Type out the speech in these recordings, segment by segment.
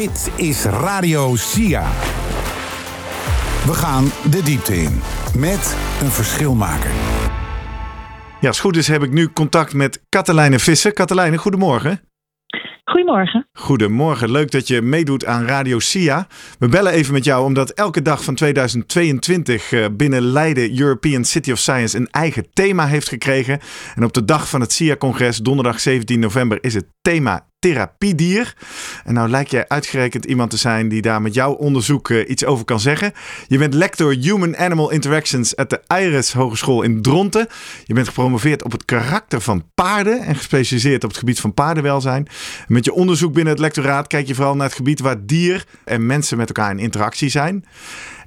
Dit is Radio SIA. We gaan de diepte in met een verschilmaker. Ja, als het goed is heb ik nu contact met Katelijne Visser. Katelijne, goedemorgen. Goedemorgen. Goedemorgen, leuk dat je meedoet aan Radio SIA. We bellen even met jou omdat elke dag van 2022 eh, binnen Leiden European City of Science een eigen thema heeft gekregen. En op de dag van het SIA-congres, donderdag 17 november, is het thema therapiedier. En nou lijkt jij uitgerekend iemand te zijn die daar met jouw onderzoek uh, iets over kan zeggen. Je bent lector Human Animal Interactions at de Iris Hogeschool in Dronten. Je bent gepromoveerd op het karakter van paarden en gespecialiseerd op het gebied van paardenwelzijn. Met je onderzoek binnen het lectoraat kijk je vooral naar het gebied waar dier en mensen met elkaar in interactie zijn.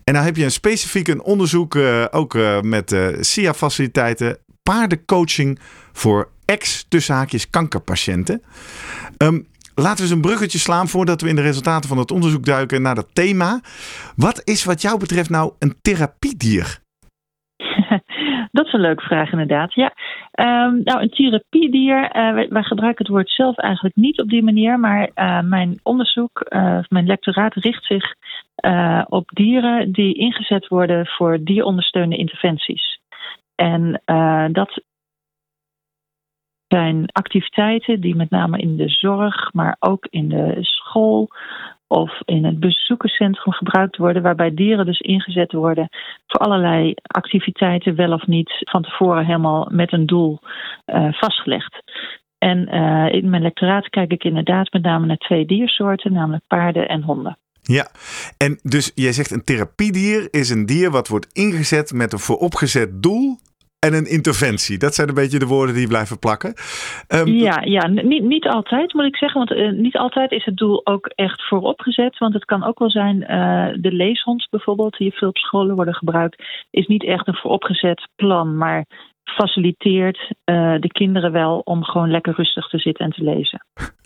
En nou heb je een specifiek een onderzoek uh, ook uh, met SIA-faciliteiten, paardencoaching voor ex-tussenhaakjes kankerpatiënten. Um, laten we eens een bruggetje slaan voordat we in de resultaten van het onderzoek duiken naar dat thema. Wat is wat jou betreft nou een therapiedier? Dat is een leuke vraag inderdaad. Ja, um, nou een therapiedier, uh, wij, gebruiken het woord zelf eigenlijk niet op die manier, maar uh, mijn onderzoek, uh, mijn lectoraat richt zich op dieren die ingezet worden voor dierondersteunende interventies. En dat zijn activiteiten die met name in de zorg, maar ook in de school of in het bezoekerscentrum gebruikt worden, waarbij dieren dus ingezet worden voor allerlei activiteiten, wel of niet van tevoren helemaal met een doel uh, vastgelegd. En uh, in mijn lectoraat kijk ik inderdaad met name naar twee diersoorten, namelijk paarden en honden. Ja, en dus jij zegt een therapiedier is een dier wat wordt ingezet met een vooropgezet doel en een interventie. Dat zijn een beetje de woorden die blijven plakken. Um, ja, ja niet, niet altijd moet ik zeggen. Want uh, niet altijd is het doel ook echt vooropgezet. Want het kan ook wel zijn, uh, de leeshond bijvoorbeeld, die veel op scholen worden gebruikt, is niet echt een vooropgezet plan. Maar faciliteert uh, de kinderen wel om gewoon lekker rustig te zitten en te lezen.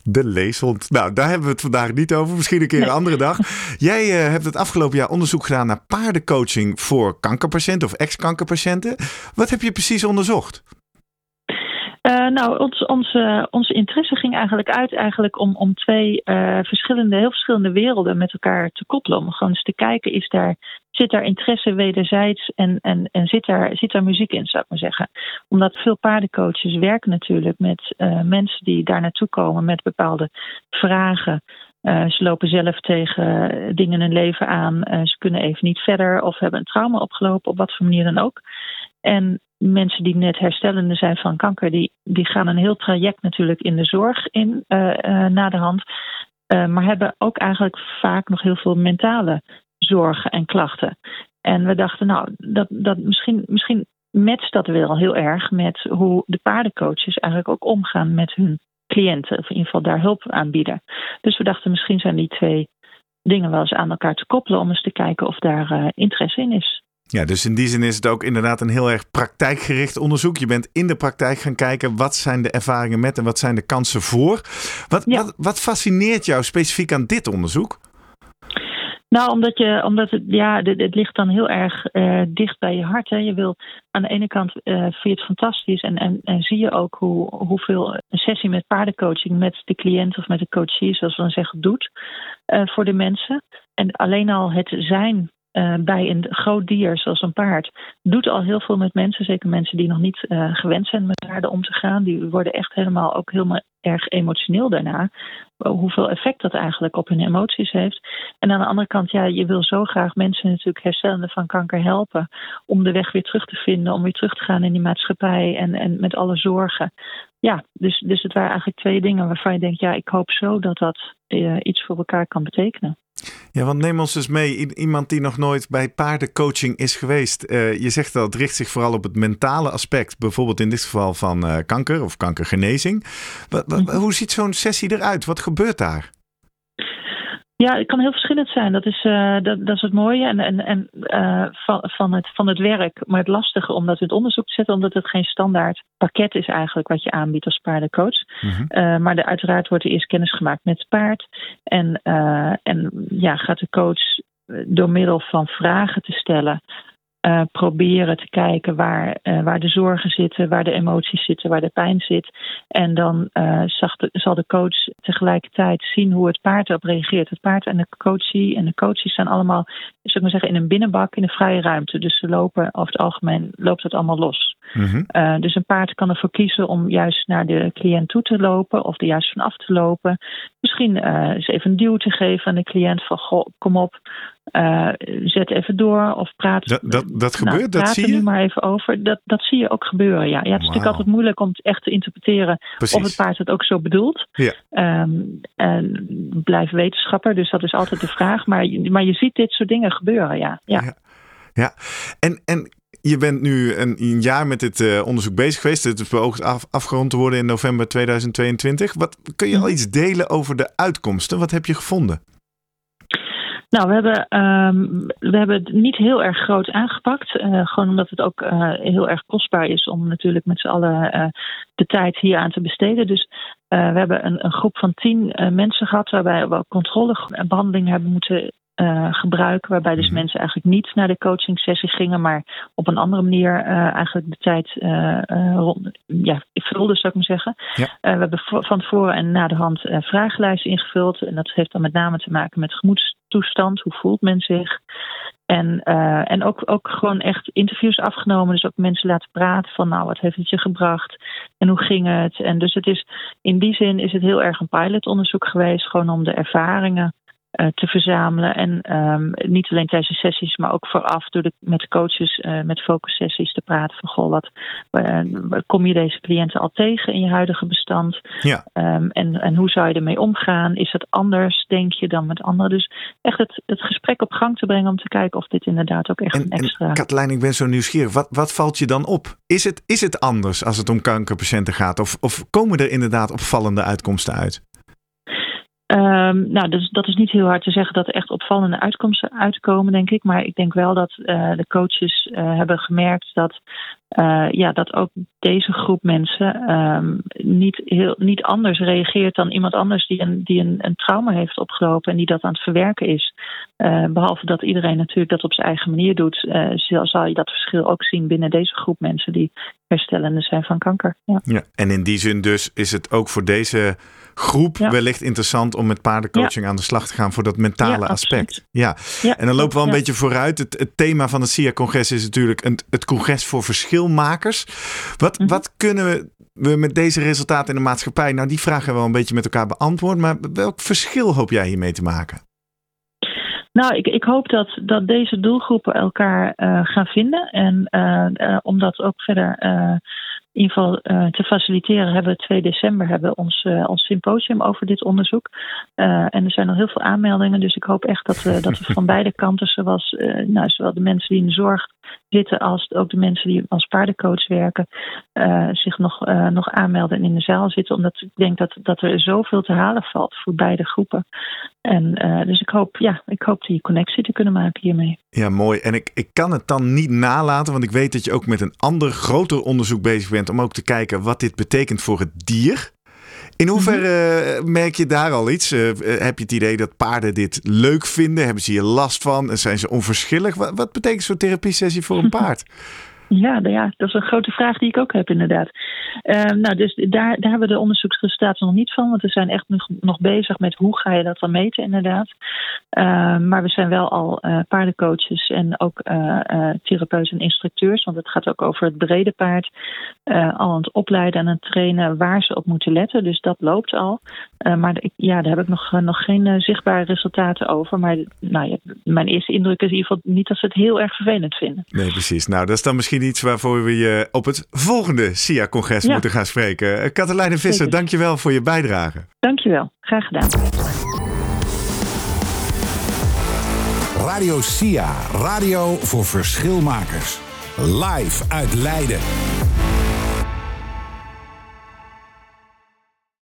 De leeshond. Nou, daar hebben we het vandaag niet over. Misschien een keer een andere dag. Jij uh, hebt het afgelopen jaar onderzoek gedaan naar paardencoaching voor kankerpatiënten of ex-kankerpatiënten. Wat heb je precies onderzocht? Uh, nou, ons, onze, onze interesse ging eigenlijk uit eigenlijk om, om twee uh, verschillende, heel verschillende werelden met elkaar te koppelen. Om gewoon eens te kijken, is daar, zit daar interesse wederzijds en, en, en zit, daar, zit daar muziek in, zou ik maar zeggen. Omdat veel paardencoaches werken natuurlijk met mensen die daar naartoe komen met bepaalde vragen. Ze lopen zelf tegen dingen in hun leven aan. Ze kunnen even niet verder of hebben een trauma opgelopen, op wat voor manier dan ook. En mensen die net herstellende zijn van kanker, die, die gaan een heel traject natuurlijk in de zorg in uh, uh, na de hand. Uh, maar hebben ook eigenlijk vaak nog heel veel mentale zorgen en klachten. En we dachten, nou, dat, dat misschien, misschien matcht dat wel heel erg met hoe de paardencoaches eigenlijk ook omgaan met hun cliënten. Of in ieder geval daar hulp aanbieden. Dus we dachten, misschien zijn die twee dingen wel eens aan elkaar te koppelen om eens te kijken of daar interesse in is. Ja, dus in die zin is het ook inderdaad een heel erg praktijkgericht onderzoek. Je bent in de praktijk gaan kijken wat zijn de ervaringen met en wat zijn de kansen voor. Wat, ja. wat, wat fascineert jou specifiek aan dit onderzoek? Nou, omdat, je, omdat het, ja, het, het ligt dan heel erg uh, dicht bij je hart. Hè. Je wil aan de ene kant uh, vind je het fantastisch en, en, en zie je ook hoe, hoeveel een sessie met paardencoaching met de cliënt of met de coachie, zoals we dan zeggen, doet uh, voor de mensen. En alleen al het zijn uh, bij een groot dier zoals een paard doet al heel veel met mensen. Zeker mensen die nog niet uh, gewend zijn met paarden om te gaan. Die worden echt helemaal ook helemaal erg emotioneel daarna. Hoeveel effect dat eigenlijk op hun emoties heeft. En aan de andere kant, ja, je wil zo graag mensen natuurlijk herstellende van kanker helpen. Om de weg weer terug te vinden, om weer terug te gaan in die maatschappij en, en met alle zorgen. Ja, dus, dus het waren eigenlijk twee dingen waarvan je denkt, ja, ik hoop zo dat dat iets voor elkaar kan betekenen. Ja, want neem ons dus mee. Iemand die nog nooit bij paardencoaching is geweest. Uh, je zegt al, het richt zich vooral op het mentale aspect. Bijvoorbeeld in dit geval van uh, kanker of kankergenezing. Wat, wat, hoe ziet zo'n sessie eruit? Wat gebeurt daar? Ja, het kan heel verschillend zijn. Dat is, uh, dat, dat is het mooie en, en, en uh, van, van, het, van het werk. Maar het lastige om dat in het onderzoek te zetten, omdat het geen standaard pakket is eigenlijk wat je aanbiedt als paardencoach. Mm-hmm. Uh, maar de, uiteraard wordt er eerst kennis gemaakt met het paard. En, en ja, gaat de coach door middel van vragen te stellen uh, proberen te kijken waar, uh, waar de zorgen zitten, waar de emoties zitten, waar de pijn zit. En dan de, zal de coach tegelijkertijd zien hoe het paard erop reageert. Het paard en de coachie en de coaches zijn allemaal, zou ik maar zeggen, in een binnenbak in een vrije ruimte. Dus ze lopen over het algemeen loopt het allemaal los. Mhm. Uh, dus een paard kan ervoor kiezen om juist naar de cliënt toe te lopen of er juist vanaf te lopen. Misschien uh, eens even een duw te geven aan de cliënt van goh, kom op, uh, zet even door of praat. Dat, dat, dat nou, gebeurt, dat praat zie er je? nu maar even over. Dat, dat zie je ook gebeuren, ja. ja het is natuurlijk altijd moeilijk om het echt te interpreteren Precies. of het paard het ook zo bedoelt. Ja. Um, en blijf wetenschapper, dus dat is altijd de vraag. Maar, je- maar je ziet dit soort dingen gebeuren, ja. ja. Ja. Ja, en, en je bent nu een, een jaar met dit eh, onderzoek bezig geweest. Het is beoogd af, afgerond te worden in november 2022. Wat, kun je al iets delen over de uitkomsten? Wat heb je gevonden? Nou, we hebben, um, we hebben het niet heel erg groot aangepakt. Uh, gewoon omdat het ook uh, heel erg kostbaar is om natuurlijk met z'n allen uh, de tijd hier aan te besteden. Dus we hebben een, een, groep van tien mensen gehad waarbij we controlebehandeling hebben moeten uh, gebruiken. Waarbij dus Mhm. mensen eigenlijk niet naar de coaching sessie gingen, maar op een andere manier uh, eigenlijk de tijd uh, rond, ja, vulden, zou ik maar zeggen. Ja. we hebben van tevoren en na de hand vragenlijsten ingevuld. En dat heeft dan met name te maken met gemoedstoestand. Hoe voelt men zich? En, uh, en ook, ook gewoon echt interviews afgenomen. Dus ook mensen laten praten van nou, wat heeft het je gebracht? En hoe ging het? En dus het is in die zin is het heel erg een pilotonderzoek geweest. Gewoon om de ervaringen te verzamelen. En um, niet alleen tijdens de sessies, maar ook vooraf door de, met de coaches, uh, met focussessies te praten van goh, wat uh, kom je deze cliënten al tegen in je huidige bestand? Ja. Um, en, en hoe zou je ermee omgaan? Is het anders, denk je, dan met anderen? Dus echt het, het gesprek op gang te brengen om te kijken of dit inderdaad ook echt En, een extra. en Katelijn, ik ben zo nieuwsgierig. Wat, wat valt je dan op? Is het, is het anders als het om kankerpatiënten gaat? Of, of komen er inderdaad opvallende uitkomsten uit? Um, nou, is, dat is niet heel hard te zeggen dat er echt opvallende uitkomsten uitkomen, denk ik. Maar ik denk wel dat uh, de coaches uh, hebben gemerkt dat, uh, ja, dat ook deze groep mensen um, niet, heel, niet anders reageert dan iemand anders die, een, die een, een trauma heeft opgelopen en die dat aan het verwerken is. behalve dat iedereen natuurlijk dat op zijn eigen manier doet, zal, zal je dat verschil ook zien binnen deze groep mensen die herstellende zijn van kanker. Ja. ja, en in die zin dus is het ook voor deze groep ja. wellicht interessant om met paardencoaching ja. aan de slag te gaan voor dat mentale aspect. Ja. en dan lopen we al een beetje vooruit. Het, het, thema van het SIA-congres is natuurlijk een, het congres voor verschilmakers. Wat, Wat kunnen we, we met deze resultaten in de maatschappij, nou die vragen we wel een beetje met elkaar beantwoord, maar welk verschil hoop jij hiermee te maken? Nou, ik, ik hoop dat, dat deze doelgroepen elkaar uh, gaan vinden. En uh, uh, om dat ook verder in ieder te faciliteren, hebben we 2 december hebben ons, ons symposium over dit onderzoek. en er zijn al heel veel aanmeldingen. Dus ik hoop echt dat we, dat we van beide kanten, zoals, nou, zowel de mensen die in de zorg zitten als ook de mensen die als paardencoach werken, zich nog, nog aanmelden en in de zaal zitten. Omdat ik denk dat, dat er zoveel te halen valt voor beide groepen. En dus ik hoop, ja, ik hoop die connectie te kunnen maken hiermee. Ja, mooi. En ik, ik kan het dan niet nalaten, want ik weet dat je ook met een ander groter onderzoek bezig bent om ook te kijken wat dit betekent voor het dier. In hoeverre -hmm. merk je daar al iets? Uh, heb je het idee dat paarden dit leuk vinden? Hebben ze hier last van? Zijn ze onverschillig? Wat, wat betekent zo'n therapiesessie voor een paard? Ja, ja, dat is een grote vraag die ik ook heb, inderdaad. Uh, nou, dus daar, daar hebben we de onderzoeksresultaten nog niet van, want we zijn echt nog, nog bezig met hoe ga je dat dan meten, inderdaad. Uh, maar we zijn wel al uh, paardencoaches en ook therapeuten en instructeurs, want het gaat ook over het brede paard, al aan het opleiden en het trainen waar ze op moeten letten. Dus dat loopt al. maar ja, daar heb ik nog, nog geen zichtbare resultaten over. Maar nou, ja, mijn eerste indruk is in ieder geval niet dat ze het heel erg vervelend vinden. Nee, precies. Nou, dat is dan misschien iets waarvoor we je op het volgende SIA-congres ja. moeten gaan spreken. Katelijne Visser, Zeker. dankjewel voor je bijdrage. Dankjewel, graag gedaan. Radio SIA, radio voor verschilmakers. Live uit Leiden.